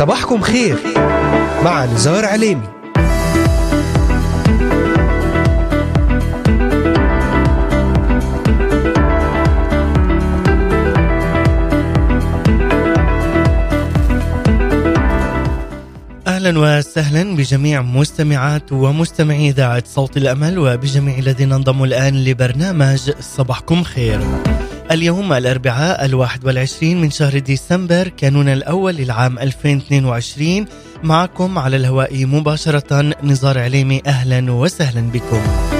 صباحكم خير مع نزار عليمي أهلا وسهلا بجميع مستمعات ومستمعي إذاعة صوت الأمل وبجميع الذين انضموا الآن لبرنامج صباحكم خير. اليوم الأربعاء الواحد والعشرين من شهر ديسمبر كانون الأول للعام 2022 معكم على الهواء مباشرة نزار عليمي أهلا وسهلا بكم.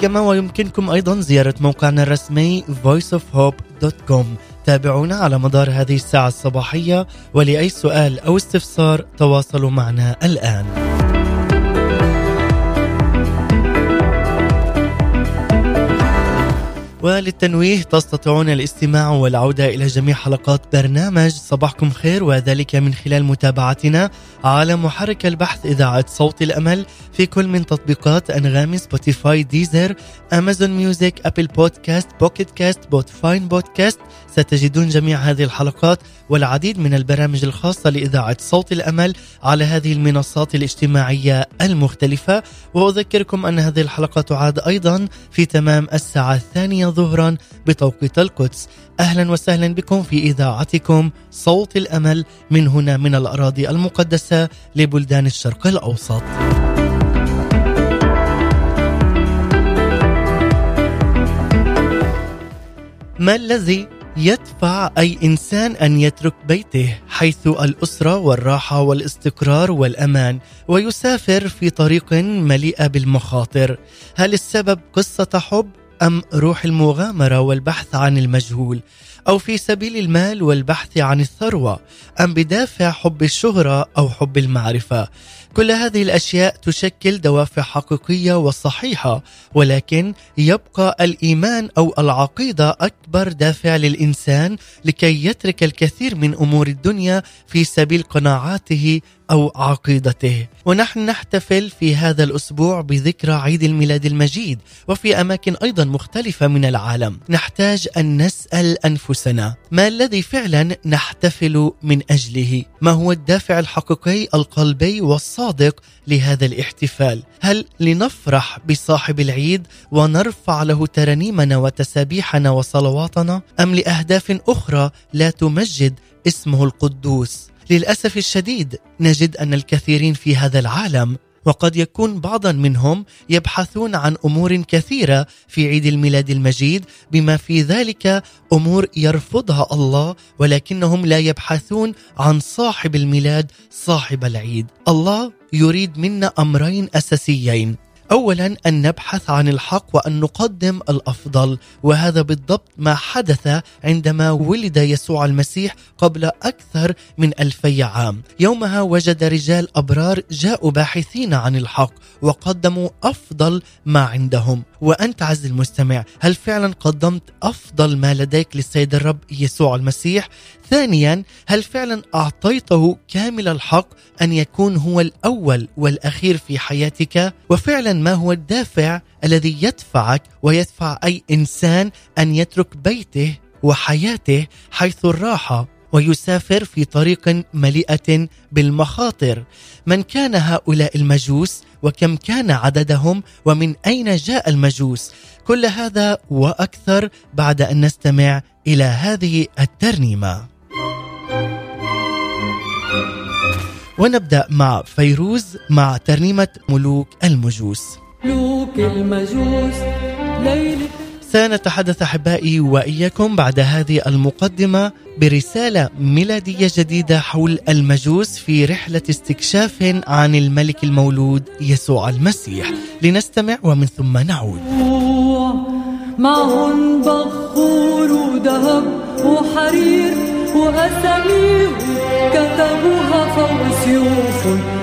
كما ويمكنكم أيضا زيارة موقعنا الرسمي voiceofhope.com تابعونا على مدار هذه الساعة الصباحية ولأي سؤال أو استفسار تواصلوا معنا الآن. وللتنويه تستطيعون الاستماع والعودة إلى جميع حلقات برنامج. صباحكم خير وذلك من خلال متابعتنا على محرك البحث إذاعة صوت الأمل في كل من تطبيقات أنغامي Spotify Deezer Amazon Music Apple Podcasts Pocket Casts بوتفاين بودكاست ستجدون جميع هذه الحلقات والعديد من البرامج الخاصة لإذاعة صوت الأمل على هذه المنصات الاجتماعية المختلفة. وأذكركم أن هذه الحلقة تعاد أيضا في تمام الساعة الثانية ظهرا بتوقيت القدس. أهلا وسهلا بكم في إذاعتكم صوت الأمل من هنا من الأراضي المقدسة لبلدان الشرق الأوسط. ما الذي يدفع أي إنسان أن يترك بيته حيث الأسرة والراحة والاستقرار والأمان ويسافر في طريق مليئه بالمخاطر. هل السبب قصة حب أم روح المغامرة والبحث عن المجهول؟ أو في سبيل المال والبحث عن الثروة؟ أم بدافع حب الشهرة أو حب المعرفة؟ كل هذه الأشياء تشكل دوافع حقيقية وصحيحة ولكن يبقى الإيمان أو العقيدة أكبر دافع للإنسان لكي يترك الكثير من أمور الدنيا في سبيل قناعاته أو عقيدته. ونحن نحتفل في هذا الأسبوع بذكرى عيد الميلاد المجيد وفي أماكن أيضا مختلفة من العالم. نحتاج أن نسأل أنفسنا ما الذي فعلا نحتفل من أجله؟ ما هو الدافع الحقيقي القلبي والصادق لهذا الاحتفال؟ هل لنفرح بصاحب العيد ونرفع له ترانيمنا وتسابيحنا وصلواتنا أم لأهداف أخرى لا تمجد اسمه القدوس؟ للأسف الشديد نجد أن الكثيرين في هذا العالم وقد يكون بعضا منهم يبحثون عن أمور كثيرة في عيد الميلاد المجيد بما في ذلك أمور يرفضها الله ولكنهم لا يبحثون عن صاحب الميلاد صاحب العيد. الله يريد منا أمرين أساسيين. اولا أن نبحث عن الحق وأن نقدم الأفضل وهذا بالضبط ما حدث عندما ولد يسوع المسيح قبل أكثر من ألفي عام. يومها وجد رجال أبرار جاءوا باحثين عن الحق وقدموا أفضل ما عندهم. وأنت عز المستمع هل فعلا قدمت أفضل ما لديك للسيد الرب يسوع المسيح؟ ثانيا هل فعلا أعطيته كامل الحق أن يكون هو الأول والأخير في حياتك؟ وفعلا ما هو الدافع الذي يدفعك ويدفع أي إنسان أن يترك بيته وحياته حيث الراحه ويسافر في طريق مليئة بالمخاطر؟ من كان هؤلاء المجوس وكم كان عددهم ومن أين جاء المجوس. كل هذا وأكثر بعد أن نستمع إلى هذه الترنيمة. ونبدأ مع فيروز مع ترنيمة ملوك المجوس. ملوك المجوس ليلة سنتحدث أحبائي وإياكم بعد هذه المقدمة برسالة ميلادية جديدة حول المجوس في رحلة استكشاف عن الملك المولود يسوع المسيح. لنستمع ومن ثم نعود. معهم بخور وذهب وحرير وأساميهم كتبوها فوق سيوفهم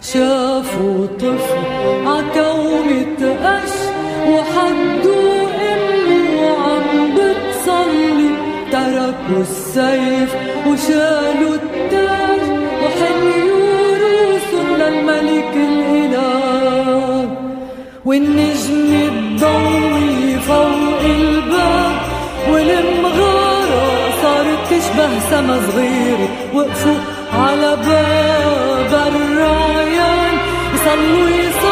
شافوا طفل عكومة قش وحدوا امه وعم بتصلي. تركوا السيف وشالوا التاج وحنيوا روسهم للملك الإله. والنجم سما صغير وقفوا على باب الرعيان يصلوا يصلوا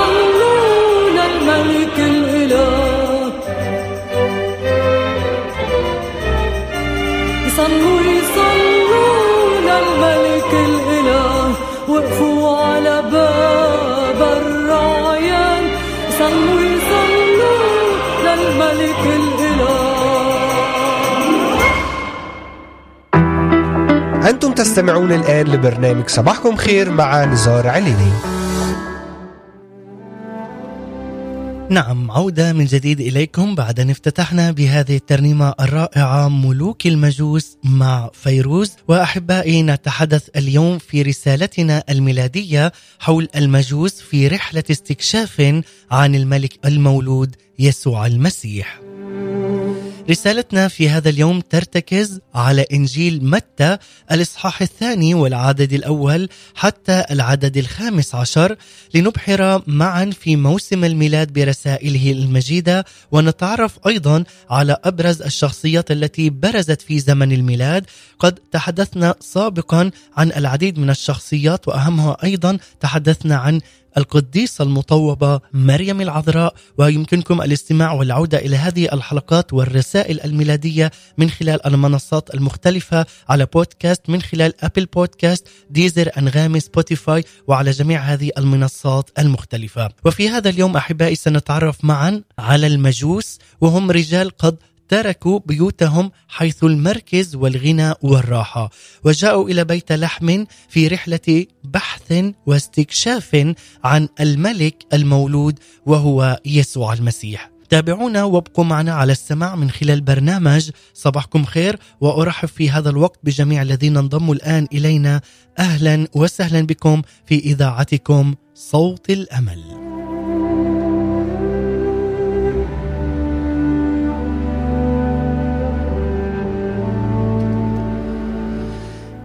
أنتم تستمعون الآن لبرنامج صباحكم خير مع نزار عليني. نعم عودة من جديد إليكم بعد أن افتتحنا بهذه الترنيمة الرائعة ملوك المجوس مع فيروز. وأحبائي نتحدث اليوم في رسالتنا الميلادية حول المجوس في رحلة استكشاف عن الملك المولود يسوع المسيح. رسالتنا في هذا اليوم ترتكز على إنجيل متى الإصحاح الثاني والعدد الأول حتى العدد الخامس عشر لنبحر معا في موسم الميلاد برسائله المجيدة ونتعرف أيضا على أبرز الشخصيات التي برزت في زمن الميلاد. قد تحدثنا سابقا عن العديد من الشخصيات وأهمها أيضا تحدثنا عن القديسة المطوبة مريم العذراء ويمكنكم الاستماع والعودة إلى هذه الحلقات والرسائل الميلادية من خلال المنصات المختلفة على بودكاست من خلال Apple Podcasts Deezer أنغامي Spotify وعلى جميع هذه المنصات المختلفة. وفي هذا اليوم أحبائي سنتعرف معا على المجوس وهم رجال قد تركوا بيوتهم حيث المركز والغنى والراحة وجاءوا إلى بيت لحم في رحلة بحث واستكشاف عن الملك المولود وهو يسوع المسيح تابعونا وابقوا معنا على السماع من خلال برنامج صباحكم خير وأرحب في هذا الوقت بجميع الذين انضموا الآن إلينا أهلا وسهلا بكم في إذاعتكم صوت الأمل.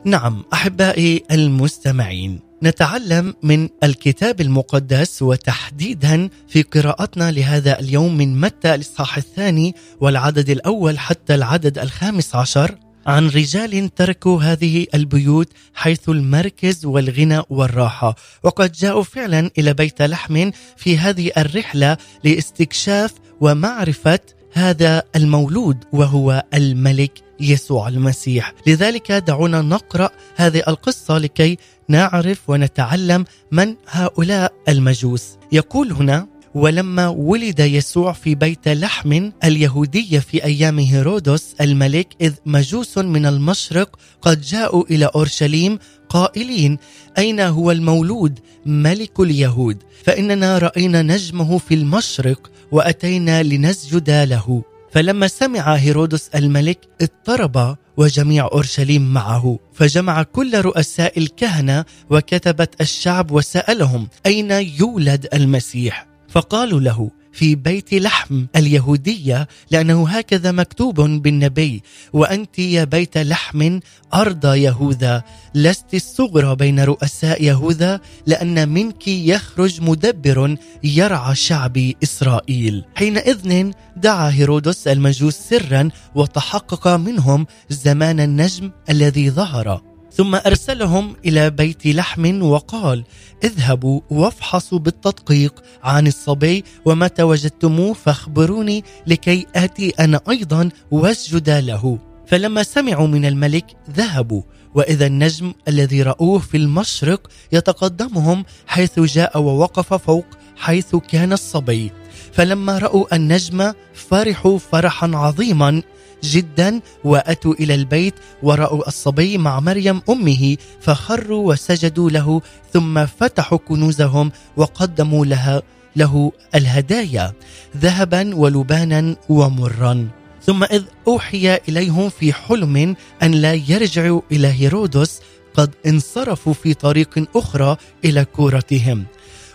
نعم أحبائي المستمعين نتعلم من الكتاب المقدس وتحديدا في قراءتنا لهذا اليوم من متى الاصحاح الثاني والعدد الأول حتى العدد الخامس عشر عن رجال تركوا هذه البيوت حيث المركز والغنى والراحة وقد جاءوا فعلا إلى بيت لحم في هذه الرحلة لاستكشاف ومعرفة هذا المولود وهو الملك يسوع المسيح. لذلك دعونا نقرأ هذه القصة لكي نعرف ونتعلم من هؤلاء المجوس. يقول هنا ولما ولد يسوع في بيت لحم اليهودية في أيام هيرودس الملك إذ مجوس من المشرق قد جاءوا إلى أورشليم قائلين أين هو المولود؟ ملك اليهود. فإننا رأينا نجمه في المشرق وأتينا لنسجد له. فلما سمع هيرودس الملك اضطرب وجميع أورشليم معه. فجمع كل رؤساء الكهنة وكتبت الشعب وسألهم أين يولد المسيح؟ فقالوا له في بيت لحم اليهودية لأنه هكذا مكتوب بالنبي وأنت يا بيت لحم أرض يهوذا لست الصغرى بين رؤساء يهوذا لأن منك يخرج مدبر يرعى شعب إسرائيل. حينئذ دعا هيرودس المجوس سرا وتحقق منهم زمان النجم الذي ظهر. ثم أرسلهم إلى بيت لحم وقال اذهبوا وافحصوا بالتدقيق عن الصبي ومتى وجدتموه فاخبروني لكي آتي أنا أيضا واسجد له. فلما سمعوا من الملك ذهبوا وإذا النجم الذي رأوه في المشرق يتقدمهم حيث جاء ووقف فوق حيث كان الصبي. فلما رأوا النجم فرحوا فرحا عظيما جدا وأتوا إلى البيت ورأوا الصبي مع مريم أمه فخروا وسجدوا له ثم فتحوا كنوزهم وقدموا لها له الهدايا ذهبا ولبانا ومرا. ثم إذ أوحي إليهم في حلم أن لا يرجعوا إلى هيرودس قد انصرفوا في طريق أخرى إلى كورتهم.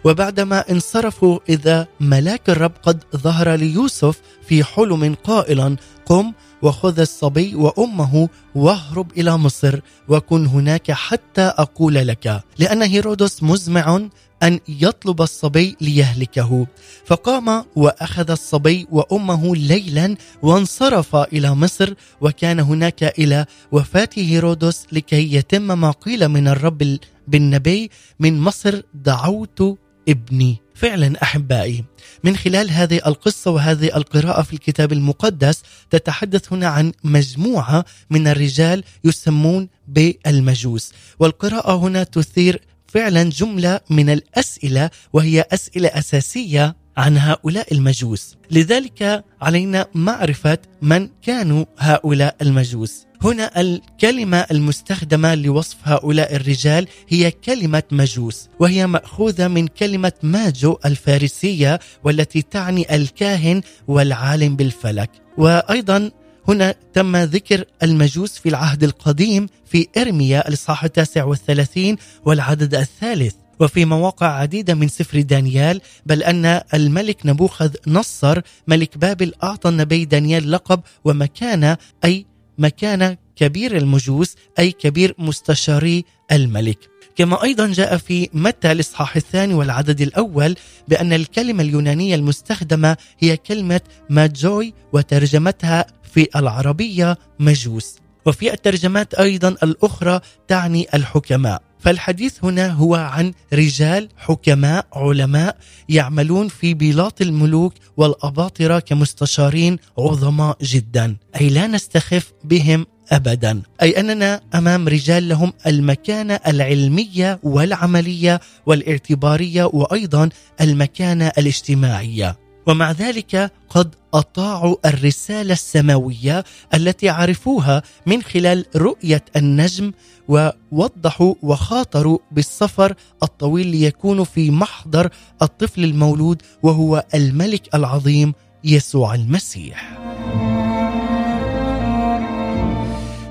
وبعدما انصرفوا إذا ملاك الرب قد ظهر ليوسف في حلم قائلا قم وخذ الصبي وأمه واهرب إلى مصر وكن هناك حتى أقول لك لأن هيرودس مزمع أن يطلب الصبي ليهلكه. فقام وأخذ الصبي وأمه ليلا وانصرف إلى مصر وكان هناك إلى وفاة هيرودس لكي يتم ما قيل من الرب بالنبي من مصر دعوت ابني. فعلا أحبائي من خلال هذه القصة وهذه القراءة في الكتاب المقدس تتحدث هنا عن مجموعة من الرجال يسمون بالمجوس. والقراءة هنا تثير فعلا جملة من الأسئلة وهي أسئلة أساسية عن هؤلاء المجوس. لذلك علينا معرفة من كانوا هؤلاء المجوس. هنا الكلمة المستخدمة لوصف هؤلاء الرجال هي كلمة مجوس وهي مأخوذة من كلمة ماجو الفارسية والتي تعني الكاهن والعالم بالفلك. وأيضا هنا تم ذكر المجوس في العهد القديم في إرميا الإصحاح التاسع والثلاثين والعدد الثالث. وفي مواقع عديدة من سفر دانيال بل أن الملك نبوخذ نصر ملك بابل أعطى النبي دانيال لقب ومكانة أي مكانة كبير المجوس أي كبير مستشاري الملك. كما أيضا جاء في متى الإصحاح الثاني والعدد الأول بأن الكلمة اليونانية المستخدمة هي كلمة ماجوي وترجمتها في العربية مجوس. وفي الترجمات أيضا الأخرى تعني الحكماء. فالحديث هنا هو عن رجال حكماء علماء يعملون في بلاط الملوك والأباطرة كمستشارين عظماء جدا. أي لا نستخف بهم ابدا. أي أننا أمام رجال لهم المكانة العلمية والعملية والاعتبارية وأيضا المكانة الاجتماعية. ومع ذلك قد أطاعوا الرسالة السماوية التي عرفوها من خلال رؤية النجم ووضحوا وخاطروا بالسفر الطويل ليكونوا في محضر الطفل المولود وهو الملك العظيم يسوع المسيح.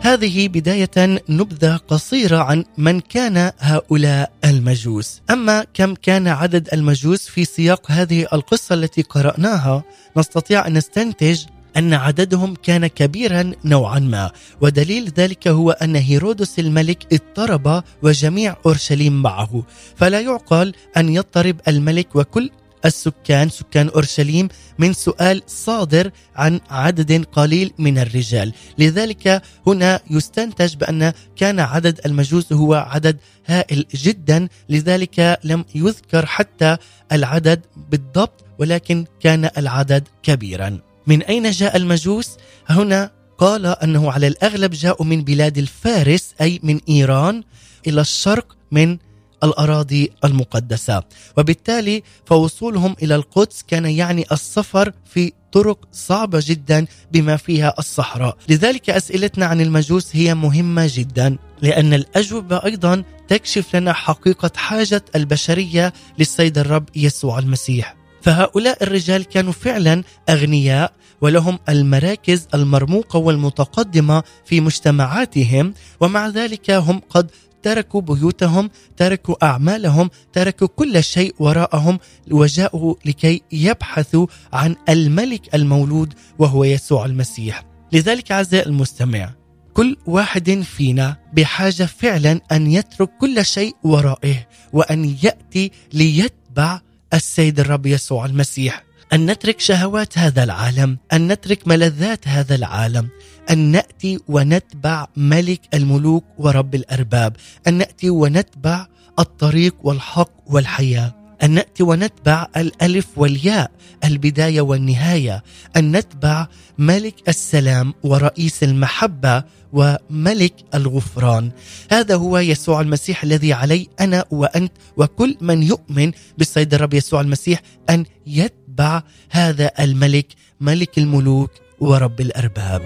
هذه بداية نبذة قصيرة عن من كان هؤلاء المجوس. أما كم كان عدد المجوس في سياق هذه القصة التي قرأناها نستطيع أن نستنتج أن عددهم كان كبيرا نوعا ما. ودليل ذلك هو أن هيرودس الملك اضطرب وجميع أورشليم معه. فلا يعقل أن يضطرب الملك وكل السكان سكان أورشليم من سؤال صادر عن عدد قليل من الرجال، لذلك هنا يستنتج بأن كان عدد المجوس هو عدد هائل جدا، لذلك لم يذكر حتى العدد بالضبط ولكن كان العدد كبيرا. من أين جاء المجوس؟ هنا قال أنه على الأغلب جاءوا من بلاد الفارس أي من إيران إلى الشرق من الأراضي المقدسة. وبالتالي فوصولهم إلى القدس كان يعني السفر في طرق صعبة جدا بما فيها الصحراء. لذلك أسئلتنا عن المجوس هي مهمة جدا لأن الأجوبة أيضا تكشف لنا حقيقة حاجة البشرية للسيد الرب يسوع المسيح. فهؤلاء الرجال كانوا فعلا أغنياء ولهم المراكز المرموقة والمتقدمة في مجتمعاتهم ومع ذلك هم قد تركوا بيوتهم تركوا أعمالهم تركوا كل شيء وراءهم وجاءوا لكي يبحثوا عن الملك المولود وهو يسوع المسيح. لذلك أعزائي المستمع كل واحد فينا بحاجة فعلا أن يترك كل شيء ورائه وأن يأتي ليتبع السيد الرب يسوع المسيح. أن نترك شهوات هذا العالم أن نترك ملذات هذا العالم أن نأتي ونتبع ملك الملوك ورب الأرباب أن نأتي ونتبع الطريق والحق والحياة أن نأتي ونتبع الألف والياء البداية والنهاية أن نتبع ملك السلام ورئيس المحبة وملك الغفران. هذا هو يسوع المسيح الذي علي أنا وأنت وكل من يؤمن بالسيد الرب يسوع المسيح أن يتبع هذا الملك ملك الملوك ورب الأرباب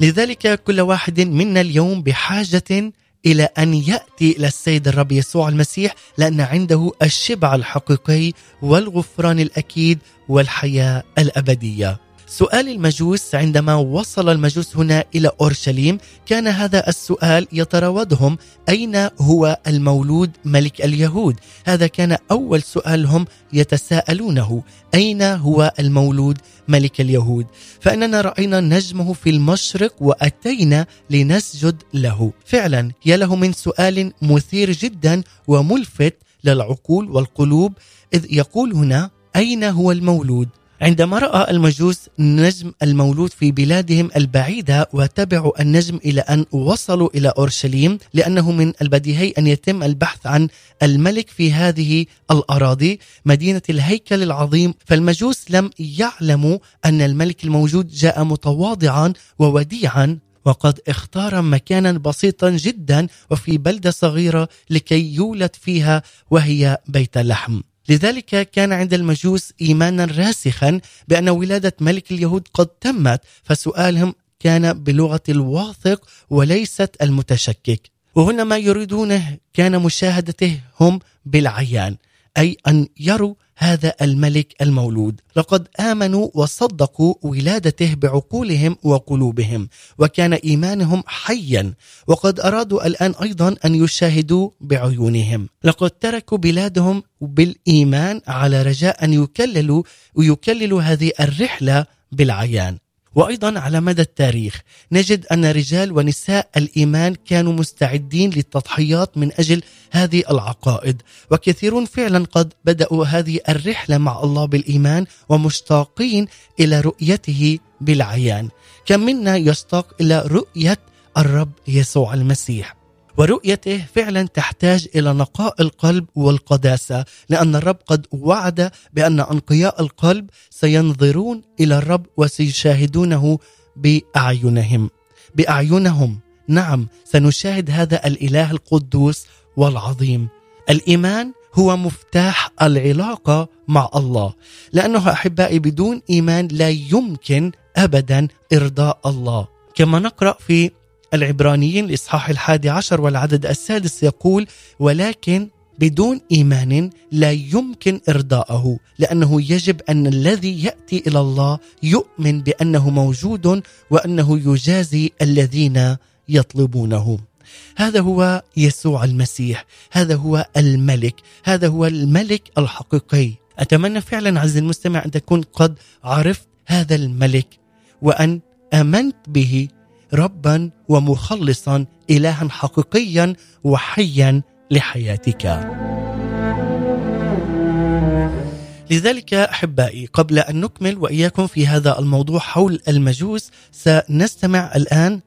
لذلك كل واحد منا اليوم بحاجة إلى أن يأتي إلى السيد الرب يسوع المسيح لأن عنده الشبع الحقيقي والغفران الأكيد والحياة الأبدية. سؤال المجوس عندما وصل المجوس هنا إلى أورشليم كان هذا السؤال يتراودهم أين هو المولود ملك اليهود؟ هذا كان أول سؤالهم يتساءلونه أين هو المولود ملك اليهود؟ فإننا رأينا نجمه في المشرق وأتينا لنسجد له. فعلا يا له من سؤال مثير جدا وملفت للعقول والقلوب إذ يقول هنا أين هو المولود؟ عندما رأى المجوس نجم المولود في بلادهم البعيدة وتبعوا النجم إلى أن وصلوا إلى أورشليم لأنه من البديهي أن يتم البحث عن الملك في هذه الأراضي مدينة الهيكل العظيم. فالمجوس لم يعلموا أن الملك الموجود جاء متواضعا ووديعا وقد اختار مكانا بسيطا جدا وفي بلدة صغيرة لكي يولد فيها وهي بيت لحم. لذلك كان عند المجوس إيمانا راسخا بأن ولادة ملك اليهود قد تمت فسؤالهم كان بلغة الواثق وليست المتشكك. وهنا ما يريدونه كان مشاهدته هم بالعيان. أي أن يروا هذا الملك المولود. لقد آمنوا وصدقوا ولادته بعقولهم وقلوبهم وكان إيمانهم حيا. وقد أرادوا الآن أيضا أن يشاهدوا بعيونهم. لقد تركوا بلادهم بالإيمان على رجاء أن يكللوا ويكللوا هذه الرحلة بالعيان. وأيضا على مدى التاريخ نجد أن رجال ونساء الإيمان كانوا مستعدين للتضحيات من أجل هذه العقائد وكثيرون فعلا قد بدأوا هذه الرحلة مع الله بالإيمان ومشتاقين إلى رؤيته بالعيان. كم منا يشتاق إلى رؤية الرب يسوع المسيح. ورؤيته فعلا تحتاج إلى نقاء القلب والقداسة لأن الرب قد وعد بأن أنقياء القلب سينظرون إلى الرب وسيشاهدونه بأعينهم. بأعينهم نعم سنشاهد هذا الإله القدوس والعظيم. الإيمان هو مفتاح العلاقة مع الله لأنه أحبائي بدون إيمان لا يمكن ابدا إرضاء الله. كما نقرأ في العبرانيين الإصحاح الحادي عشر والعدد السادس يقول ولكن بدون إيمان لا يمكن إرضاءه لأنه يجب أن الذي يأتي إلى الله يؤمن بأنه موجود وأنه يجازي الذين يطلبونه. هذا هو يسوع المسيح هذا هو الملك هذا هو الملك الحقيقي. أتمنى فعلا عز المستمع أن تكون قد عرفت هذا الملك وأن آمنت به ربا ومخلصا الها حقيقيا وحيا لحياتك. لذلك أحبائي قبل أن نكمل وإياكم في هذا الموضوع حول المجوس سنستمع الآن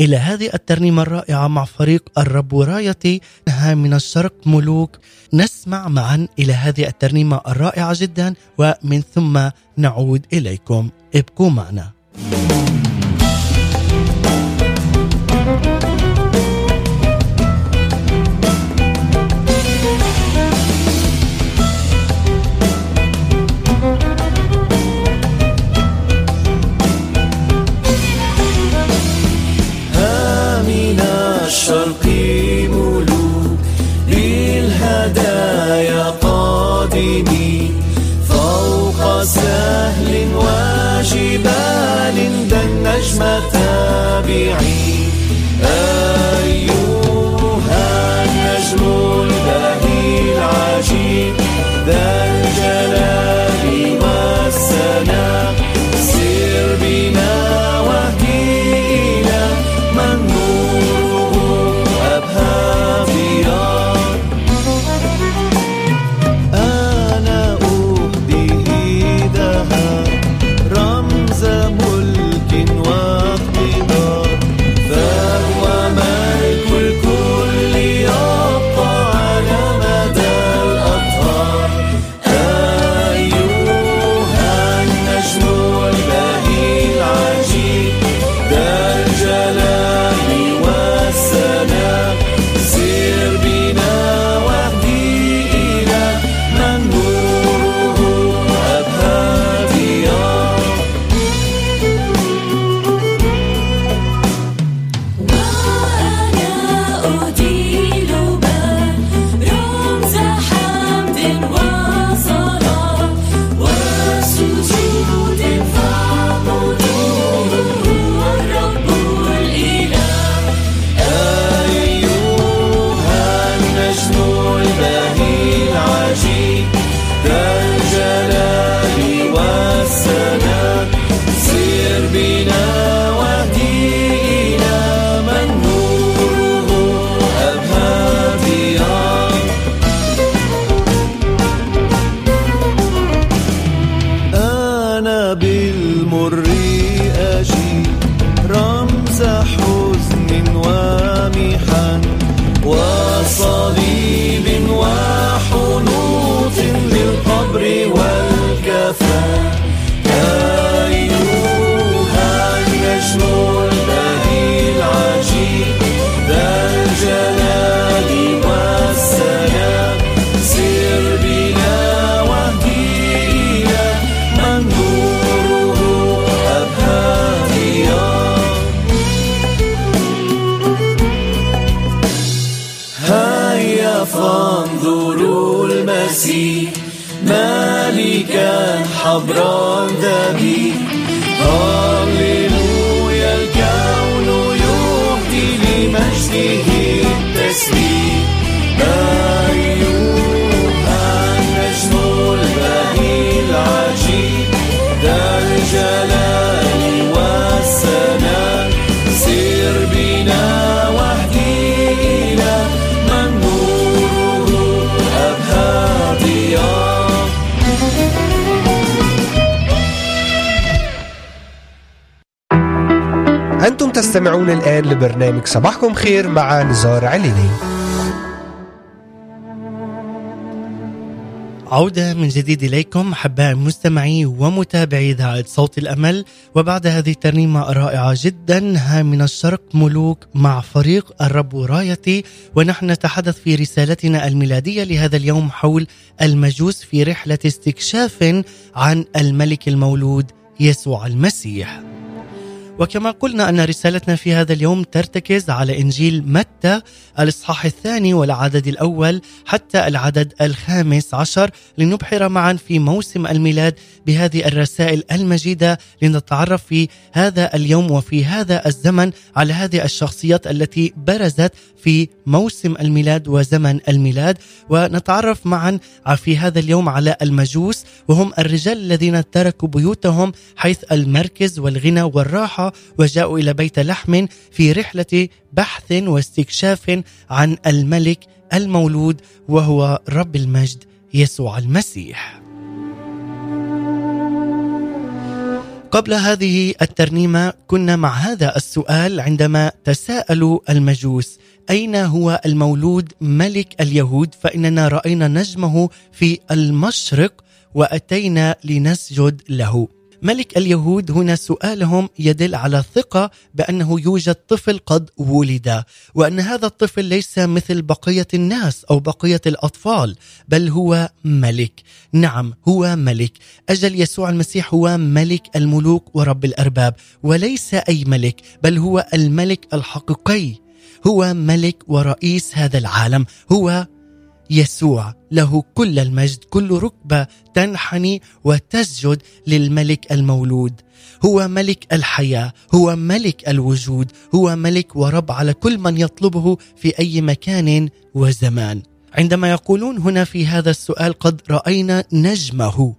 إلى هذه الترنيمة الرائعة مع فريق الرب ورايتي. من الشرق ملوك. نسمع معا إلى هذه الترنيمة الرائعة جدا ومن ثم نعود إليكم. ابقوا معنا. نجم تابعي أيها النجم البهي العجيب تستمعون الآن لبرنامج صباحكم خير مع نزار عليني عودة من جديد إليكم أحباء مستمعي ومتابعي إذاعة صوت الأمل وبعد هذه الترنيمة رائعة جدا ها من الشرق ملوك مع فريق الرب رايتي ونحن نتحدث في رسالتنا الميلادية لهذا اليوم حول المجوس في رحلة استكشاف عن الملك المولود يسوع المسيح. وكما قلنا أن رسالتنا في هذا اليوم ترتكز على إنجيل متى الإصحاح الثاني والعدد الأول حتى العدد الخامس عشر لنبحر معا في موسم الميلاد بهذه الرسائل المجيدة لنتعرف في هذا اليوم وفي هذا الزمن على هذه الشخصيات التي برزت في موسم الميلاد وزمن الميلاد. ونتعرف معا في هذا اليوم على المجوس وهم الرجال الذين تركوا بيوتهم حيث المركز والغنى والراحة وجاءوا إلى بيت لحم في رحلة بحث واستكشاف عن الملك المولود وهو رب المجد يسوع المسيح. قبل هذه الترنيمة كنا مع هذا السؤال عندما تساءلوا المجوس أين هو المولود ملك اليهود؟ فإننا رأينا نجمه في المشرق وأتينا لنسجد له. ملك اليهود هنا سؤالهم يدل على ثقة بأنه يوجد طفل قد ولد وأن هذا الطفل ليس مثل بقية الناس أو بقية الأطفال بل هو ملك. نعم هو ملك. أجل يسوع المسيح هو ملك الملوك ورب الأرباب وليس أي ملك بل هو الملك الحقيقي. هو ملك ورئيس هذا العالم هو يسوع له كل المجد كل ركبة تنحني وتسجد للملك المولود. هو ملك الحياة هو ملك الوجود هو ملك ورب على كل من يطلبه في أي مكان وزمان. عندما يقولون هنا في هذا السؤال قد رأينا نجمه.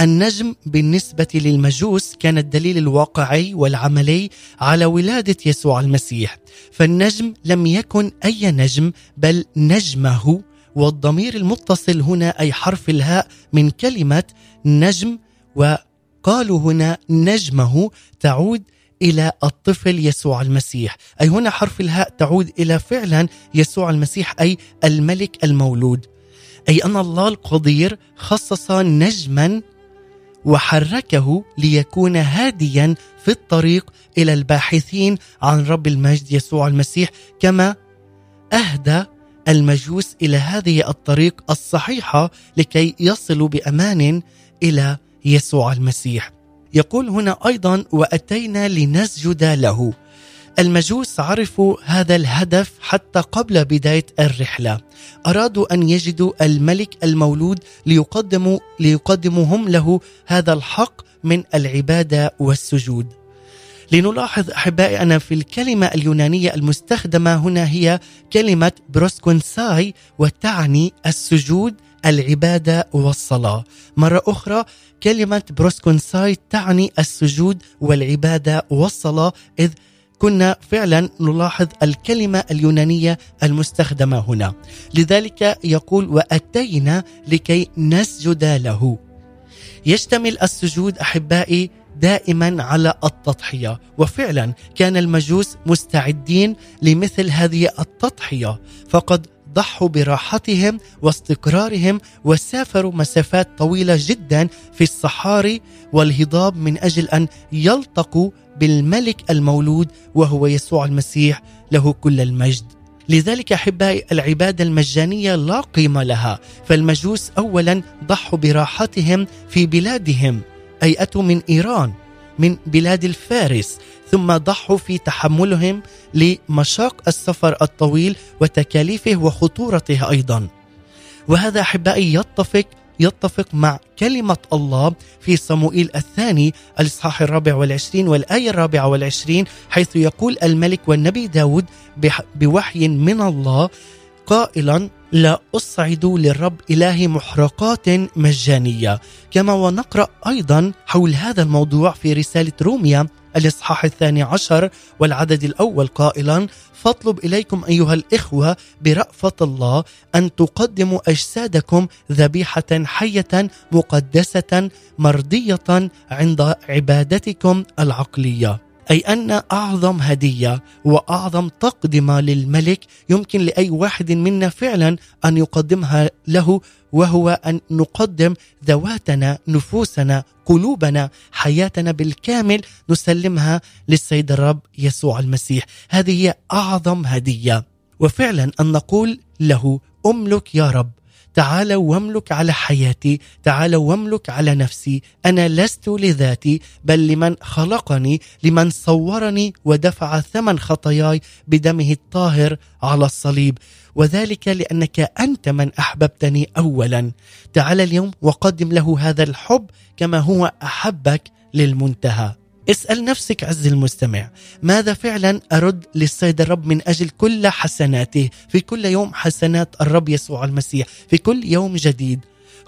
النجم بالنسبة للمجوس كان الدليل الواقعي والعملي على ولادة يسوع المسيح. فالنجم لم يكن أي نجم بل نجمه. والضمير المتصل هنا أي حرف الهاء من كلمة نجم وقالوا هنا نجمه تعود إلى الطفل يسوع المسيح. أي هنا حرف الهاء تعود إلى فعلا يسوع المسيح أي الملك المولود. أي أن الله القدير خصص نجما وحركه ليكون هاديا في الطريق إلى الباحثين عن رب المجد يسوع المسيح كما أهدى المجوس إلى هذه الطريق الصحيحة لكي يصلوا بأمان إلى يسوع المسيح. يقول هنا أيضا وأتينا لنسجد له. المجوس عرفوا هذا الهدف حتى قبل بداية الرحلة. أرادوا أن يجدوا الملك المولود ليقدموا ليقدموا هم له هذا الحق من العبادة والسجود. لنلاحظ أحبائي أن في الكلمة اليونانية المستخدمة هنا هي كلمة προσκυνήσαι وتعني السجود العبادة والصلاة. مرة أخرى كلمة προσκυνήσαι تعني السجود والعبادة والصلاة إذ كنا فعلا نلاحظ الكلمة اليونانية المستخدمة هنا. لذلك يقول وأتينا لكي نسجد له. يشتمل السجود أحبائي دائما على التضحية. وفعلا كان المجوس مستعدين لمثل هذه التضحية فقد ضحوا براحتهم واستقرارهم وسافروا مسافات طويلة جدا في الصحاري والهضاب من أجل أن يلتقوا بالملك المولود وهو يسوع المسيح له كل المجد. لذلك أحبائي العبادة المجانية لا قيمة لها فالمجوس اولا ضحوا براحتهم في بلادهم. اي اتوا من إيران من بلاد الفارس ثم ضحوا في تحملهم لمشاق السفر الطويل وتكاليفه وخطورته أيضا. وهذا أحبائي يتفق يتفق مع كلمة الله في صموئيل الثاني الإصحاح الرابع والعشرين والآية الرابعة والعشرين حيث يقول الملك والنبي داود بوحي من الله قائلا لا أصعد للرب إلهي محرقات مجانية. كما ونقرأ أيضا حول هذا الموضوع في رسالة روميا الإصحاح الثاني عشر والعدد الأول قائلا فاطلب إليكم أيها الإخوة برأفة الله أن تقدموا أجسادكم ذبيحة حية مقدسة مرضية عند عبادتكم العقلية. أي أن أعظم هدية وأعظم تقدمة للملك يمكن لأي واحد منا فعلا أن يقدمها له وهو أن نقدم ذواتنا نفوسنا قلوبنا حياتنا بالكامل نسلمها للسيد الرب يسوع المسيح. هذه هي أعظم هدية. وفعلا أن نقول له أملك يا رب تعال واملك على حياتي تعال واملك على نفسي. أنا لست لذاتي بل لمن خلقني لمن صورني ودفع ثمن خطاياي بدمه الطاهر على الصليب. وذلك لأنك أنت من أحببتني اولا. تعال اليوم وقدم له هذا الحب كما هو أحبك للمنتهى. اسأل نفسك عز المستمع ماذا فعلا أرد للسيد الرب من أجل كل حسناته؟ في كل يوم حسنات الرب يسوع المسيح في كل يوم جديد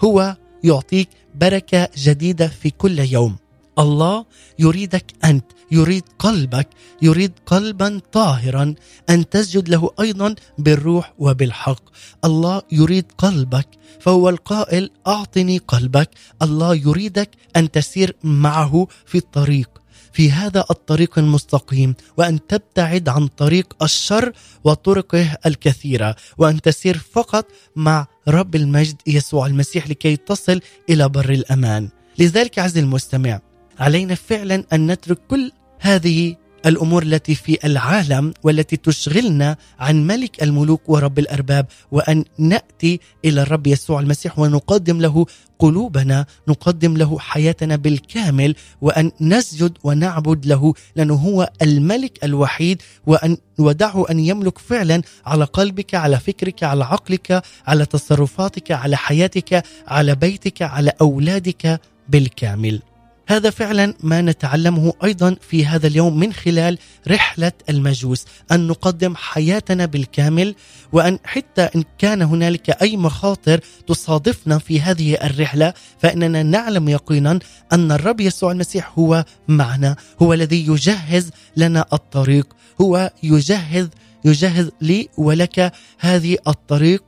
هو يعطيك بركة جديدة في كل يوم. الله يريدك أنت يريد قلبك يريد قلبا طاهرا أن تسجد له أيضا بالروح وبالحق. الله يريد قلبك فهو القائل أعطني قلبك. الله يريدك أن تسير معه في الطريق. في هذا الطريق المستقيم وأن تبتعد عن طريق الشر وطرقه الكثيرة وأن تسير فقط مع رب المجد يسوع المسيح لكي تصل إلى بر الأمان. لذلك عز المستمع علينا فعلا أن نترك كل هذه الأمور التي في العالم والتي تشغلنا عن ملك الملوك ورب الأرباب وأن نأتي إلى الرب يسوع المسيح ونقدم له قلوبنا نقدم له حياتنا بالكامل وأن نسجد ونعبد له لأنه هو الملك الوحيد وأن ودعه أن يملك فعلا على قلبك على فكرك على عقلك على تصرفاتك على حياتك على بيتك على أولادك بالكامل. هذا فعلا ما نتعلمه أيضا في هذا اليوم من خلال رحلة المجوس أن نقدم حياتنا بالكامل وأن حتى إن كان هنالك أي مخاطر تصادفنا في هذه الرحلة فإننا نعلم يقينا أن الرب يسوع المسيح هو معنا هو الذي يجهز لنا الطريق هو يجهز يجهز لي ولك هذه الطريق.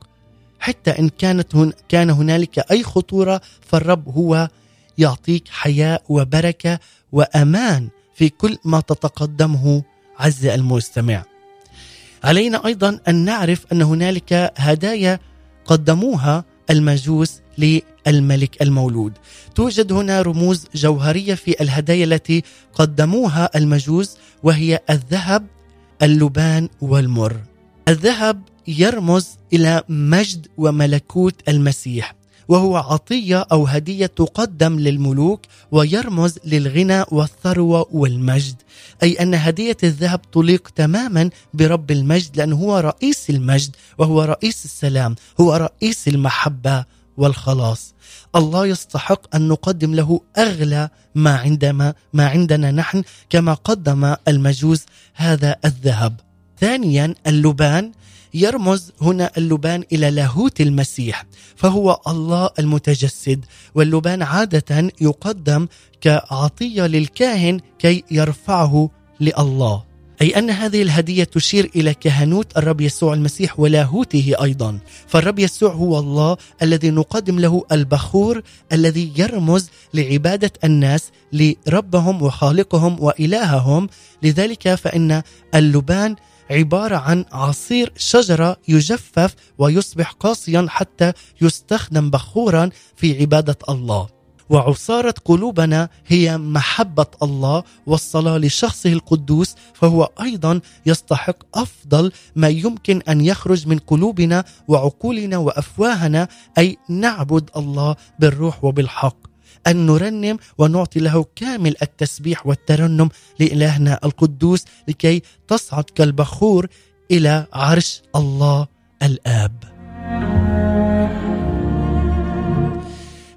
حتى إن كانت هن كان هنالك أي خطورة فالرب هو يعطيك حياة وبركة وأمان في كل ما تتقدمه عز المستمع. علينا أيضا أن نعرف أن هنالك هدايا قدموها المجوس للملك المولود. توجد هنا رموز جوهرية في الهدايا التي قدموها المجوس وهي الذهب، اللبان والمر. الذهب يرمز إلى مجد وملكوت المسيح. وهو عطية أو هدية تقدم للملوك ويرمز للغنى والثروة والمجد. أي أن هدية الذهب تليق تماما برب المجد لأنه هو رئيس المجد وهو رئيس السلام هو رئيس المحبة والخلاص. الله يستحق أن نقدم له أغلى ما عندما ما عندنا نحن كما قدم المجوس هذا الذهب. ثانيا اللبان. يرمز هنا اللبان إلى لاهوت المسيح فهو الله المتجسد واللبان عادة يقدم كعطية للكاهن كي يرفعه لله. أي أن هذه الهدية تشير إلى كهنوت الرب يسوع المسيح ولاهوته أيضا. فالرب يسوع هو الله الذي نقدم له البخور الذي يرمز لعبادة الناس لربهم وخالقهم وإلههم. لذلك فإن اللبان عبارة عن عصير شجرة يجفف ويصبح قاسيا حتى يستخدم بخورا في عبادة الله. وعصاره قلوبنا هي محبة الله والصلاة لشخصه القدوس فهو أيضا يستحق أفضل ما يمكن أن يخرج من قلوبنا وعقولنا وأفواهنا أي نعبد الله بالروح وبالحق. أن نرنم ونعطي له كامل التسبيح والترنم لإلهنا القدوس لكي تصعد كالبخور إلى عرش الله الآب.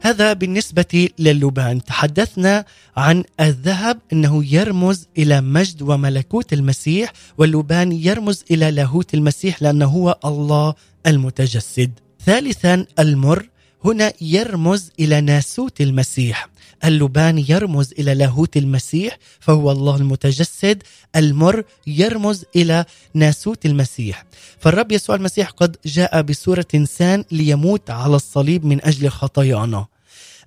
هذا بالنسبة للبان. تحدثنا عن الذهب أنه يرمز إلى مجد وملكوت المسيح واللبان يرمز إلى لاهوت المسيح لأنه هو الله المتجسد. ثالثا المر. هنا يرمز إلى ناسوت المسيح. اللبان يرمز إلى لاهوت المسيح فهو الله المتجسد. المر يرمز إلى ناسوت المسيح. فالرب يسوع المسيح قد جاء بصورة إنسان ليموت على الصليب من أجل خطايانا.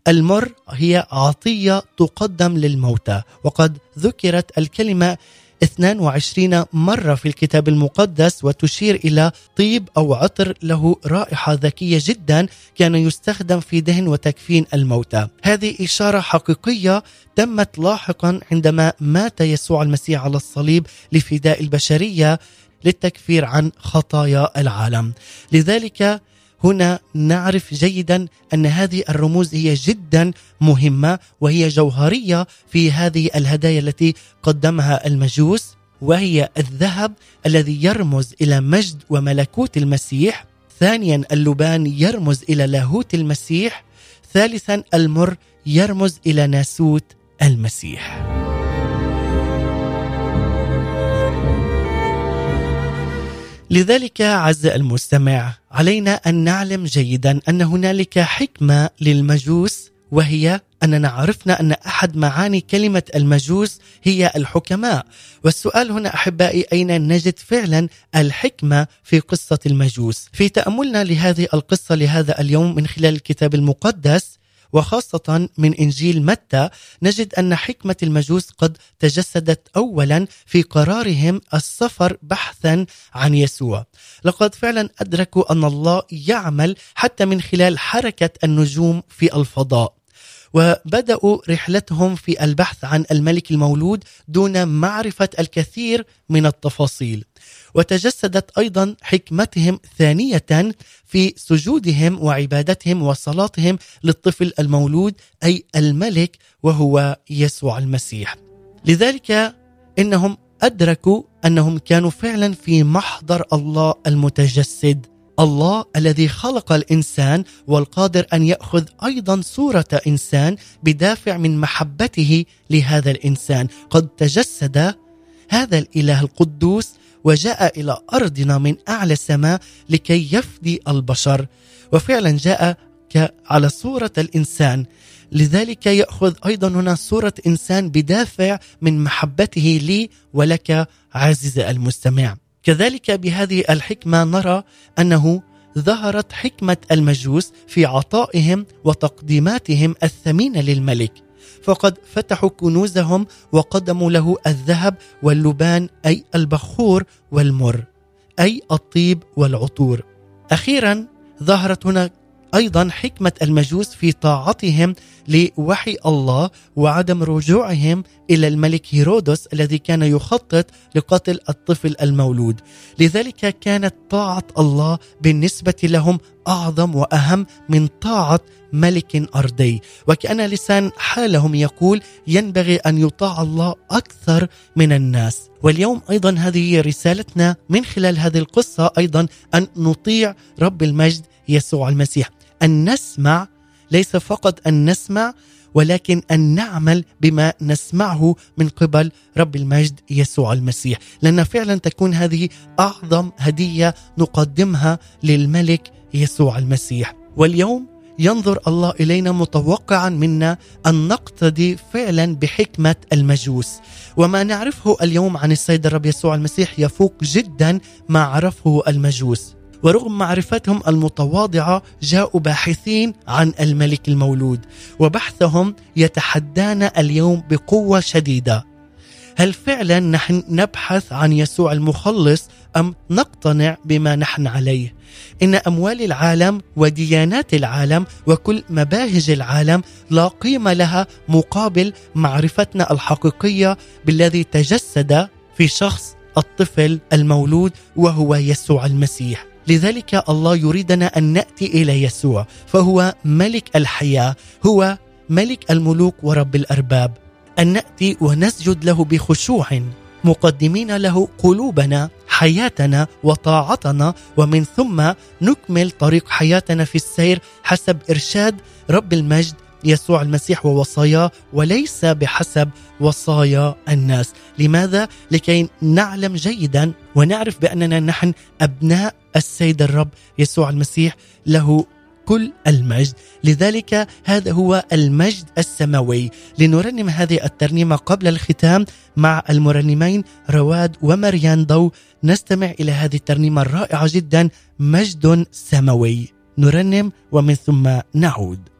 المر هي عطية تقدم للموتى وقد ذكرت الكلمة 22 مرة في الكتاب المقدس وتشير إلى طيب أو عطر له رائحة ذكية جدا كان يستخدم في دهن وتكفين الموتى. هذه إشارة حقيقية تمت لاحقا عندما مات يسوع المسيح على الصليب لفداء البشرية للتكفير عن خطايا العالم. لذلك هنا نعرف جيدا أن هذه الرموز هي جدا مهمة وهي جوهرية في هذه الهدايا التي قدمها المجوس وهي الذهب الذي يرمز إلى مجد وملكوت المسيح. ثانيا اللبان يرمز إلى لاهوت المسيح. ثالثا المر يرمز إلى ناسوت المسيح. لذلك عز المستمع علينا أن نعلم جيدا أن هنالك حكمة للمجوس وهي أننا عرفنا أن أحد معاني كلمة المجوس هي الحكماء. والسؤال هنا أحبائي أين نجد فعلا الحكمة في قصة المجوس؟ في تأملنا لهذه القصة لهذا اليوم من خلال الكتاب المقدس وخاصة من إنجيل متى نجد أن حكمة المجوس قد تجسدت أولا في قرارهم السفر بحثا عن يسوع. لقد فعلا أدركوا أن الله يعمل حتى من خلال حركة النجوم في الفضاء. وبدأوا رحلتهم في البحث عن الملك المولود دون معرفة الكثير من التفاصيل. وتجسدت أيضا حكمتهم ثانية في سجودهم وعبادتهم وصلاتهم للطفل المولود أي الملك وهو يسوع المسيح. لذلك إنهم أدركوا أنهم كانوا فعلا في محضر الله المتجسد الله الذي خلق الإنسان والقادر أن يأخذ أيضا صورة إنسان بدافع من محبته لهذا الإنسان. قد تجسد هذا الإله القدوس وجاء إلى أرضنا من أعلى السماء لكي يفدي البشر. وفعلا جاء على صورة الإنسان. لذلك يأخذ أيضا هنا صورة إنسان بدافع من محبته لي ولك عزيز المستمع. كذلك بهذه الحكمة نرى أنه ظهرت حكمة المجوس في عطائهم وتقديماتهم الثمينة للملك. فقد فتحوا كنوزهم وقدموا له الذهب واللبان أي البخور والمر أي الطيب والعطور. أخيرا ظهرت هنا أيضا حكمة المجوس في طاعتهم لوحي الله وعدم رجوعهم إلى الملك هيرودس الذي كان يخطط لقتل الطفل المولود. لذلك كانت طاعة الله بالنسبة لهم أعظم وأهم من طاعة ملك أرضي. وكأن لسان حالهم يقول ينبغي أن يطاع الله أكثر من الناس. واليوم أيضا هذه رسالتنا من خلال هذه القصة أيضا أن نطيع رب المجد يسوع المسيح. أن نسمع ليس فقط أن نسمع ولكن أن نعمل بما نسمعه من قبل رب المجد يسوع المسيح. لأن فعلا تكون هذه أعظم هدية نقدمها للملك يسوع المسيح. واليوم ينظر الله إلينا متوقعا منا أن نقتدي فعلا بحكمة المجوس. وما نعرفه اليوم عن السيد الرب يسوع المسيح يفوق جدا ما عرفه المجوس. ورغم معرفتهم المتواضعة جاءوا باحثين عن الملك المولود وبحثهم يتحدانا اليوم بقوة شديدة. هل فعلا نحن نبحث عن يسوع المخلص أم نقتنع بما نحن عليه؟ إن أموال العالم وديانات العالم وكل مباهج العالم لا قيمة لها مقابل معرفتنا الحقيقية بالذي تجسد في شخص الطفل المولود وهو يسوع المسيح. لذلك الله يريدنا أن نأتي إلى يسوع فهو ملك الحياة هو ملك الملوك ورب الأرباب. أن نأتي ونسجد له بخشوع. مقدمين له قلوبنا حياتنا وطاعتنا ومن ثم نكمل طريق حياتنا في السير حسب إرشاد رب المجد يسوع المسيح ووصاياه وليس بحسب وصايا الناس. لماذا؟ لكي نعلم جيدا ونعرف بأننا نحن أبناء السيد الرب يسوع المسيح له كل المجد. لذلك هذا هو المجد السماوي. لنرنم هذه الترنيمة قبل الختام مع المرنمين رواد ومريان ضو. نستمع إلى هذه الترنيمة الرائعة جدا مجد سماوي. نرنم ومن ثم نعود.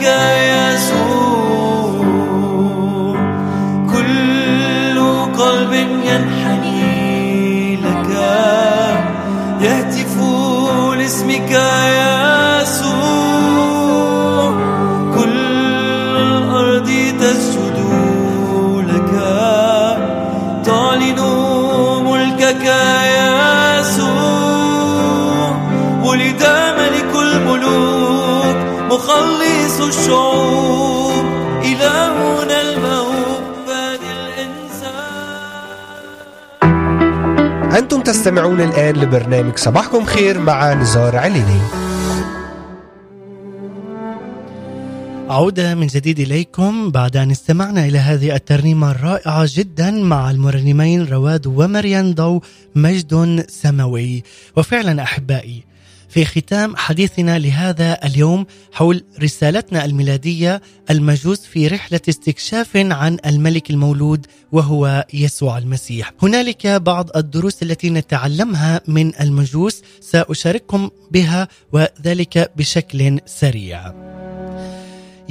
girl تستمعون الآن لبرنامج صباحكم خير مع نزار عليني. عودة من جديد إليكم بعد أن استمعنا إلى هذه الترنيمة الرائعة جدا مع المرنمين رواد ومريان ضو مجد سماوي. وفعلا أحبائي في ختام حديثنا لهذا اليوم حول رسالتنا الميلادية المجوس في رحلة استكشاف عن الملك المولود وهو يسوع المسيح. هنالك بعض الدروس التي نتعلمها من المجوس سأشارككم بها وذلك بشكل سريع.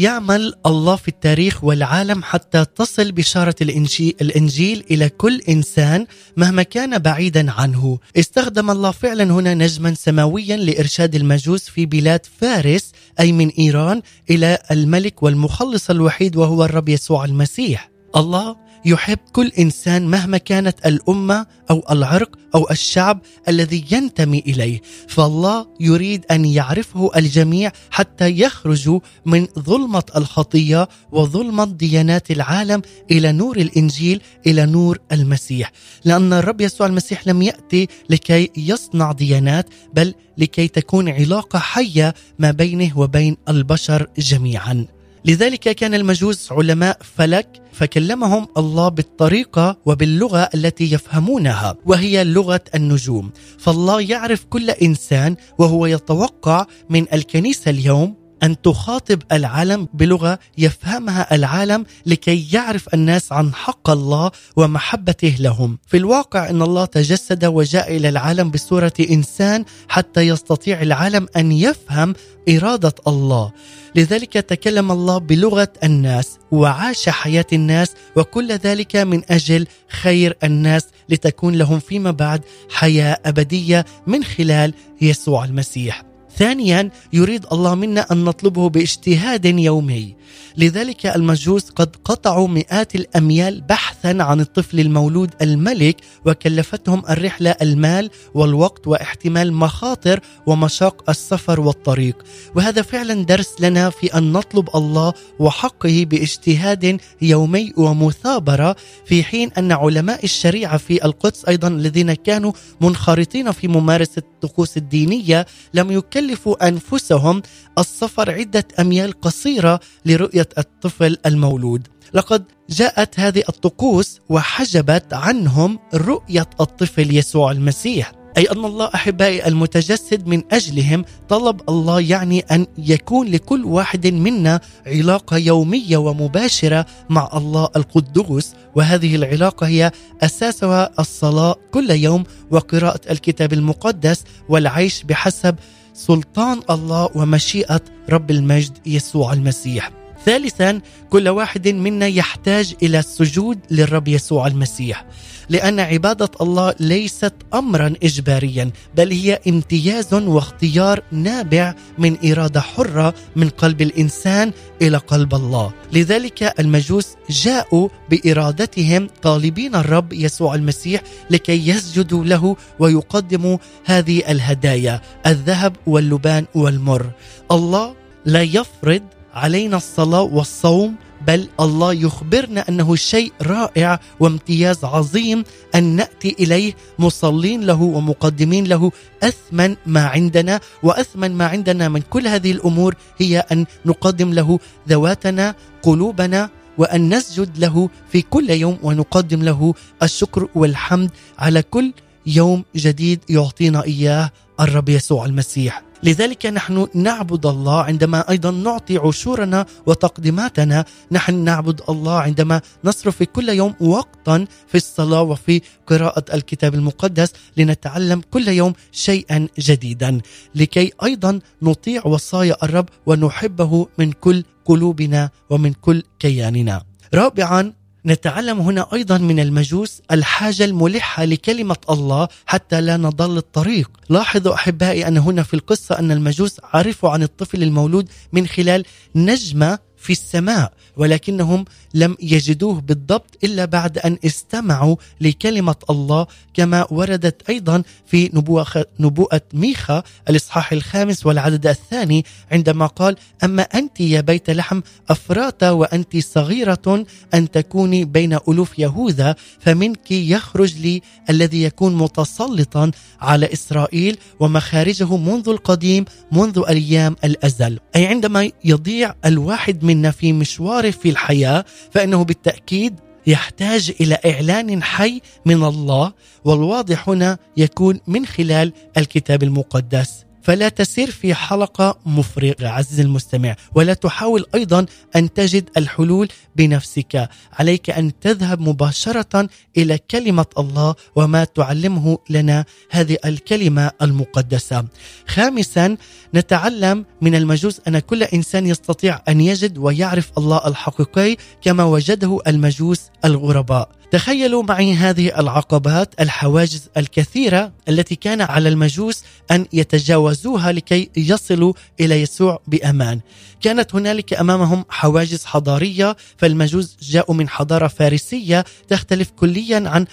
يعمل الله في التاريخ والعالم حتى تصل بشارة الإنجيل, الإنجيل إلى كل إنسان مهما كان بعيدا عنه. استخدم الله فعلا هنا نجما سماويا لإرشاد المجوس في بلاد فارس أي من إيران إلى الملك والمخلص الوحيد وهو الرب يسوع المسيح. الله يحب كل إنسان مهما كانت الأمة أو العرق أو الشعب الذي ينتمي إليه، فالله يريد أن يعرفه الجميع حتى يخرجوا من ظلمة الخطية وظلمة ديانات العالم إلى نور الإنجيل إلى نور المسيح، لأن الرب يسوع المسيح لم يأتي لكي يصنع ديانات بل لكي تكون علاقة حية ما بينه وبين البشر جميعا. لذلك كان المجوس علماء فلك فكلمهم الله بالطريقة وباللغة التي يفهمونها وهي لغة النجوم. فالله يعرف كل إنسان وهو يتوقع من الكنيسة اليوم أن تخاطب العالم بلغة يفهمها العالم لكي يعرف الناس عن حق الله ومحبته لهم. في الواقع إن الله تجسد وجاء إلى العالم بصورة إنسان حتى يستطيع العالم أن يفهم إرادة الله. لذلك تكلم الله بلغة الناس وعاش حياة الناس وكل ذلك من أجل خير الناس لتكون لهم فيما بعد حياة أبدية من خلال يسوع المسيح. ثانيا يريد الله منا أن نطلبه باجتهاد يومي. لذلك المجوس قد قطعوا مئات الأميال بحثا عن الطفل المولود الملك وكلفتهم الرحلة المال والوقت واحتمال مخاطر ومشاق السفر والطريق. وهذا فعلا درس لنا في أن نطلب الله وحقه باجتهاد يومي ومثابرة في حين أن علماء الشريعة في القدس أيضا الذين كانوا منخرطين في ممارسة الطقوس الدينية لم يكلفوا أنفسهم السفر عدة أميال قصيرة لرؤيه الطفل المولود. لقد جاءت هذه الطقوس وحجبت عنهم رؤية الطفل يسوع المسيح. أي أن الله أحبائي المتجسد من أجلهم طلب الله يعني أن يكون لكل واحد منا علاقة يومية ومباشرة مع الله القدوس. وهذه العلاقة هي أساسها الصلاة كل يوم وقراءة الكتاب المقدس والعيش بحسب سلطان الله ومشيئة رب المجد يسوع المسيح. ثالثا كل واحد منا يحتاج إلى السجود للرب يسوع المسيح لأن عبادة الله ليست امرا اجباريا بل هي امتياز واختيار نابع من إرادة حرة من قلب الإنسان إلى قلب الله. لذلك المجوس جاءوا بإرادتهم طالبين الرب يسوع المسيح لكي يسجدوا له ويقدموا هذه الهدايا الذهب واللبان والمر. الله لا يفرض علينا الصلاة والصوم بل الله يخبرنا أنه شيء رائع وامتياز عظيم أن نأتي إليه مصلين له ومقدمين له أثمن ما عندنا وأثمن ما عندنا من كل هذه الأمور هي أن نقدم له ذواتنا قلوبنا وأن نسجد له في كل يوم ونقدم له الشكر والحمد على كل يوم جديد يعطينا إياه الرب يسوع المسيح. لذلك نحن نعبد الله عندما أيضا نعطي عشورنا وتقديماتنا. نحن نعبد الله عندما نصرف كل يوم وقتا في الصلاة وفي قراءة الكتاب المقدس لنتعلم كل يوم شيئا جديدا. لكي أيضا نطيع وصايا الرب ونحبه من كل قلوبنا ومن كل كياننا. رابعا نتعلم هنا أيضا من المجوس الحاجة الملحة لكلمة الله حتى لا نضل الطريق، لاحظوا أحبائي أن هنا في القصة أن المجوس عرفوا عن الطفل المولود من خلال نجمة في السماء ولكنهم لم يجدوه بالضبط إلا بعد أن استمعوا لكلمة الله كما وردت أيضا في نبوءه نبوءة ميخا الإصحاح الخامس والعدد الثاني عندما قال أما أنت يا بيت لحم أفراط وأنت صغيرة أن تكوني بين ألوف يهوذا فمنك يخرج لي الذي يكون متسلطا على إسرائيل ومخارجه منذ القديم منذ أيام الأزل. أي عندما يضيع الواحد منا في مشواره في الحياة فإنه بالتأكيد يحتاج إلى إعلان حي من الله والواضح هنا يكون من خلال الكتاب المقدس. فلا تسير في حلقة مفرغة عزيزي المستمع ولا تحاول أيضا أن تجد الحلول بنفسك. عليك أن تذهب مباشرة إلى كلمة الله وما تعلمه لنا هذه الكلمة المقدسة. خامسا نتعلم من المجوس أن كل إنسان يستطيع أن يجد ويعرف الله الحقيقي كما وجده المجوس الغرباء تخيلوا معي هذه العقبات الحواجز الكثيرة التي كان على المجوس أن يتجاوزوها لكي يصلوا إلى يسوع بأمان. كانت هنالك أمامهم حواجز حضارية فالمجوس جاءوا من حضارة فارسية تختلف كليا عن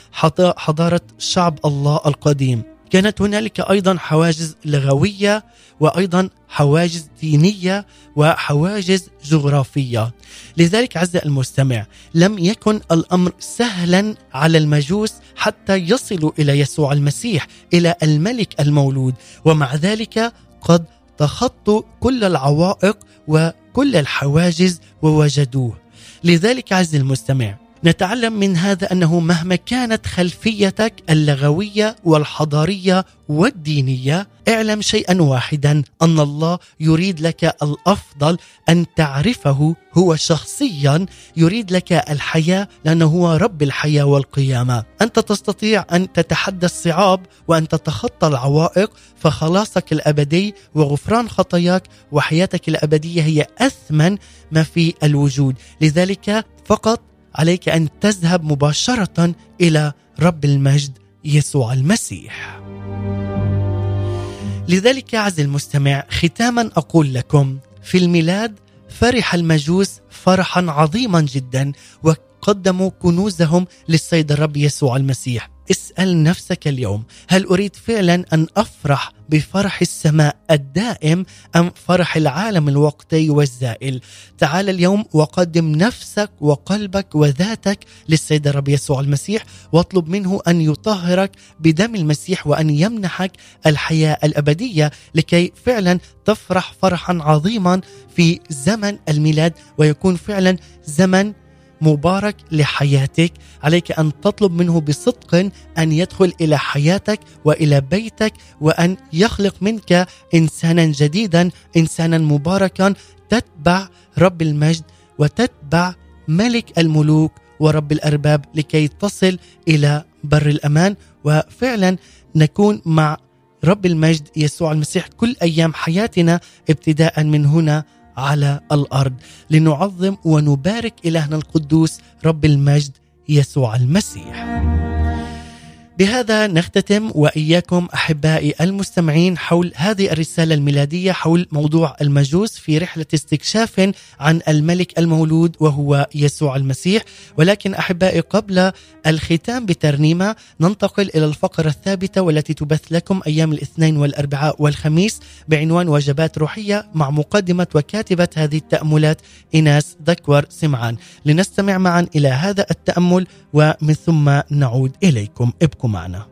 حضارة شعب الله القديم. كانت هنالك أيضا حواجز لغوية وأيضا حواجز دينية وحواجز جغرافية. لذلك عز المستمع لم يكن الأمر سهلا على المجوس حتى يصلوا إلى يسوع المسيح إلى الملك المولود ومع ذلك قد تخطوا كل العوائق وكل الحواجز ووجدوه. لذلك عز المستمع نتعلم من هذا أنه مهما كانت خلفيتك اللغوية والحضارية والدينية اعلم شيئا واحدا أن الله يريد لك الأفضل أن تعرفه هو شخصيا يريد لك الحياة لأنه هو رب الحياة والقيامة. أنت تستطيع أن تتحدى الصعاب وأن تتخطى العوائق فخلاصك الأبدي وغفران خطاياك وحياتك الأبدية هي أثمن ما في الوجود. لذلك فقط عليك أن تذهب مباشرة إلى رب المجد يسوع المسيح. لذلك عز المستمع ختاما أقول لكم في الميلاد فرح المجوس فرحا عظيما جدا وقدموا كنوزهم للسيد الرب يسوع المسيح اسأل نفسك اليوم هل أريد فعلا أن أفرح بفرح السماء الدائم أم فرح العالم الوقتي والزائل؟ تعال اليوم وقدم نفسك وقلبك وذاتك للسيد الرب يسوع المسيح واطلب منه أن يطهرك بدم المسيح وأن يمنحك الحياة الأبدية لكي فعلا تفرح فرحا عظيما في زمن الميلاد ويكون فعلا زمن مبارك لحياتك. عليك أن تطلب منه بصدق أن يدخل إلى حياتك وإلى بيتك وأن يخلق منك إنسانا جديدا إنسانا مباركا. تتبع رب المجد وتتبع ملك الملوك ورب الأرباب لكي تصل إلى بر الأمان. وفعلا نكون مع رب المجد يسوع المسيح كل أيام حياتنا ابتداء من هنا. على الأرض لنعظم ونبارك إلهنا القدوس رب المجد يسوع المسيح. بهذا نختتم وإياكم أحبائي المستمعين حول هذه الرسالة الميلادية حول موضوع المجوس في رحلة استكشاف عن الملك المولود وهو يسوع المسيح. ولكن أحبائي قبل الختام بترنيمة ننتقل إلى الفقرة الثابتة والتي تبث لكم أيام الاثنين والأربعاء والخميس بعنوان وجبات روحية مع مقدمة وكاتبة هذه التأملات ايناس ذكور سمعان. لنستمع معا إلى هذا التأمل ومن ثم نعود إليكم. ابقوا معنا.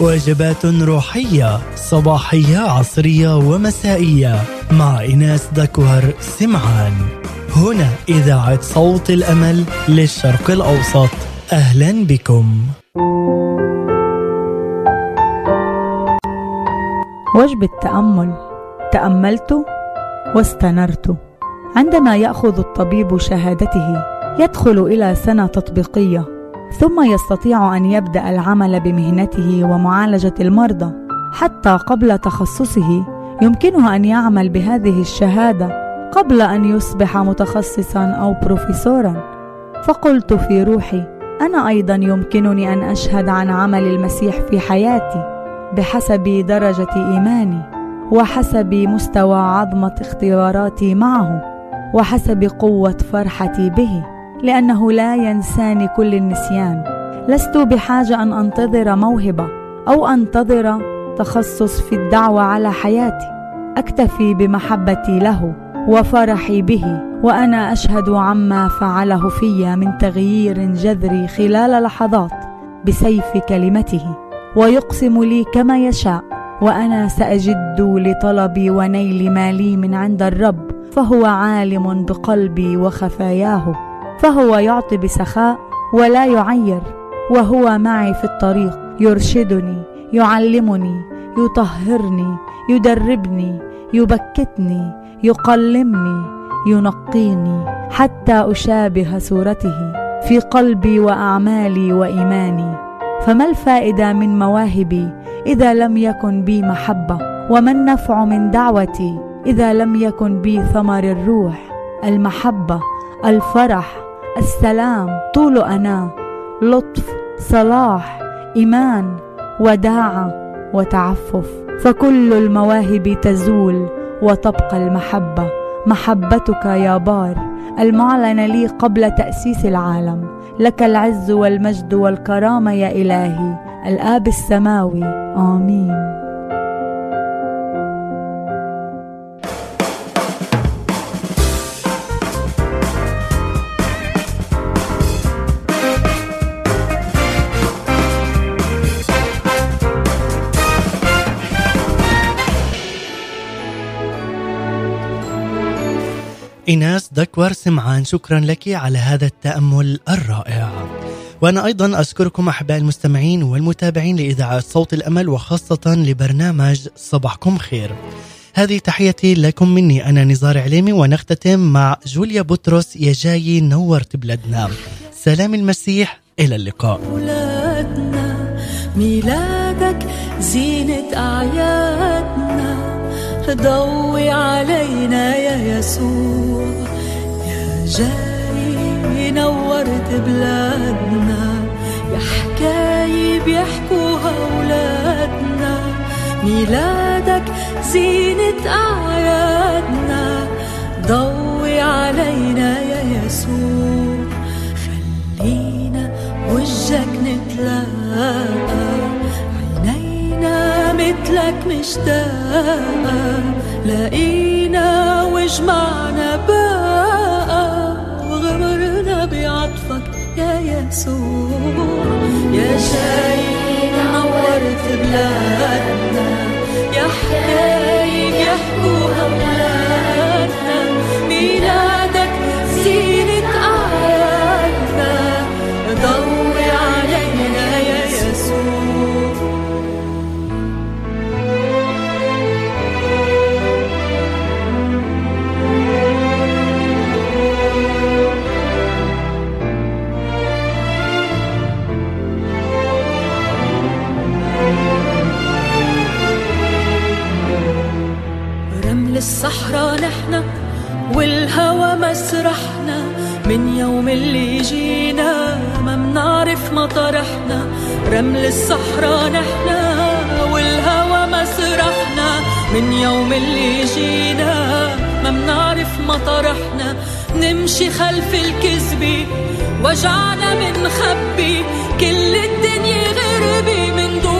وجبات روحية صباحية عصرية ومسائية. مع إناس دكوهر سمعان. هنا إذاعة صوت الأمل للشرق الأوسط. أهلا بكم. وجبة تأمل تأملت واستنرت. عندما يأخذ الطبيب شهادته يدخل إلى سنة تطبيقية. ثم يستطيع أن يبدأ العمل بمهنته ومعالجة المرضى. حتى قبل تخصصه يمكنه أن يعمل بهذه الشهادة قبل أن يصبح متخصصا أو بروفيسورا. فقلت في روحي أنا أيضا يمكنني أن أشهد عن عمل المسيح في حياتي بحسب درجة إيماني وحسب مستوى عظمة اختباراتي معه وحسب قوة فرحتي به. لأنه لا ينساني كل النسيان. لست بحاجة أن أنتظر موهبة أو أنتظر تخصص في الدعوة على حياتي. أكتفي بمحبتي له وفرحي به وأنا أشهد عما فعله في من تغيير جذري خلال لحظات بسيف كلمته. ويقسم لي كما يشاء وأنا سأجد لطلبي ونيل مالي من عند الرب فهو عالم بقلبي وخفاياه. فهو يعطي بسخاء ولا يعير وهو معي في الطريق يرشدني يعلمني يطهرني يدربني يبكتني يقلمني ينقيني حتى أشابه صورته في قلبي وأعمالي وإيماني. فما الفائدة من مواهبي إذا لم يكن بي محبة؟ وما النفع من دعوتي إذا لم يكن بي ثمر الروح المحبة الفرح السلام طول أنا. لطف صلاح إيمان وداعة وتعفف. فكل المواهب تزول وتبقى المحبة. محبتك يا بار. المعلن لي قبل تأسيس العالم. لك العز والمجد والكرامة يا إلهي. الآب السماوي. آمين. إيناس دكور سمعان شكرا لك على هذا التأمل الرائع. وأنا أيضا أشكركم أحبائي المستمعين والمتابعين لإذاعة صوت الأمل وخاصة لبرنامج صباحكم خير. هذه تحيتي لكم مني أنا نزار عليمي ونختتم مع جوليا بطرس يا جاي نورت بلادنا. سلام المسيح إلى اللقاء. ميلادك زينة أعيادنا. ضوي علينا يا يسوع. يا جاي نورت بلادنا. يا حكاية بيحكوها أولادنا. ميلادك زينة أعيادنا. ضوي علينا يا يسوع. خلينا وجهك نتلاقى. مثلك مشتاقة لقينا وجمعنا بقى وغمرنا بعطفك يا يسوع. يا جاي نورت بلادنا يا حكاية يحكوها الصحراء نحنا والهوى مسرحنا من يوم اللي جينا ما منعرف مطرحنا رمل الصحراء نحنا والهوى مسرحنا من يوم اللي جينا ما منعرف مطرحنا نمشي خلف الكذبة وجعنا منخبي كل الدنيا غربي من دونك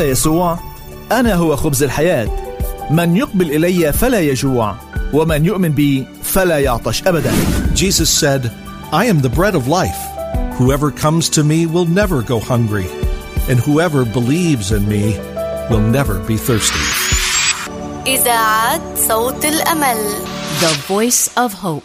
قال يسوع انا هو خبز الحياه من يقبل الي فلا يجوع ومن يؤمن بي فلا يعطش ابدا Jesus said, I am the bread of life. Whoever comes to me will never go hungry, and whoever believes in me will never be thirsty. إذاعة صوت الأمل The Voice of Hope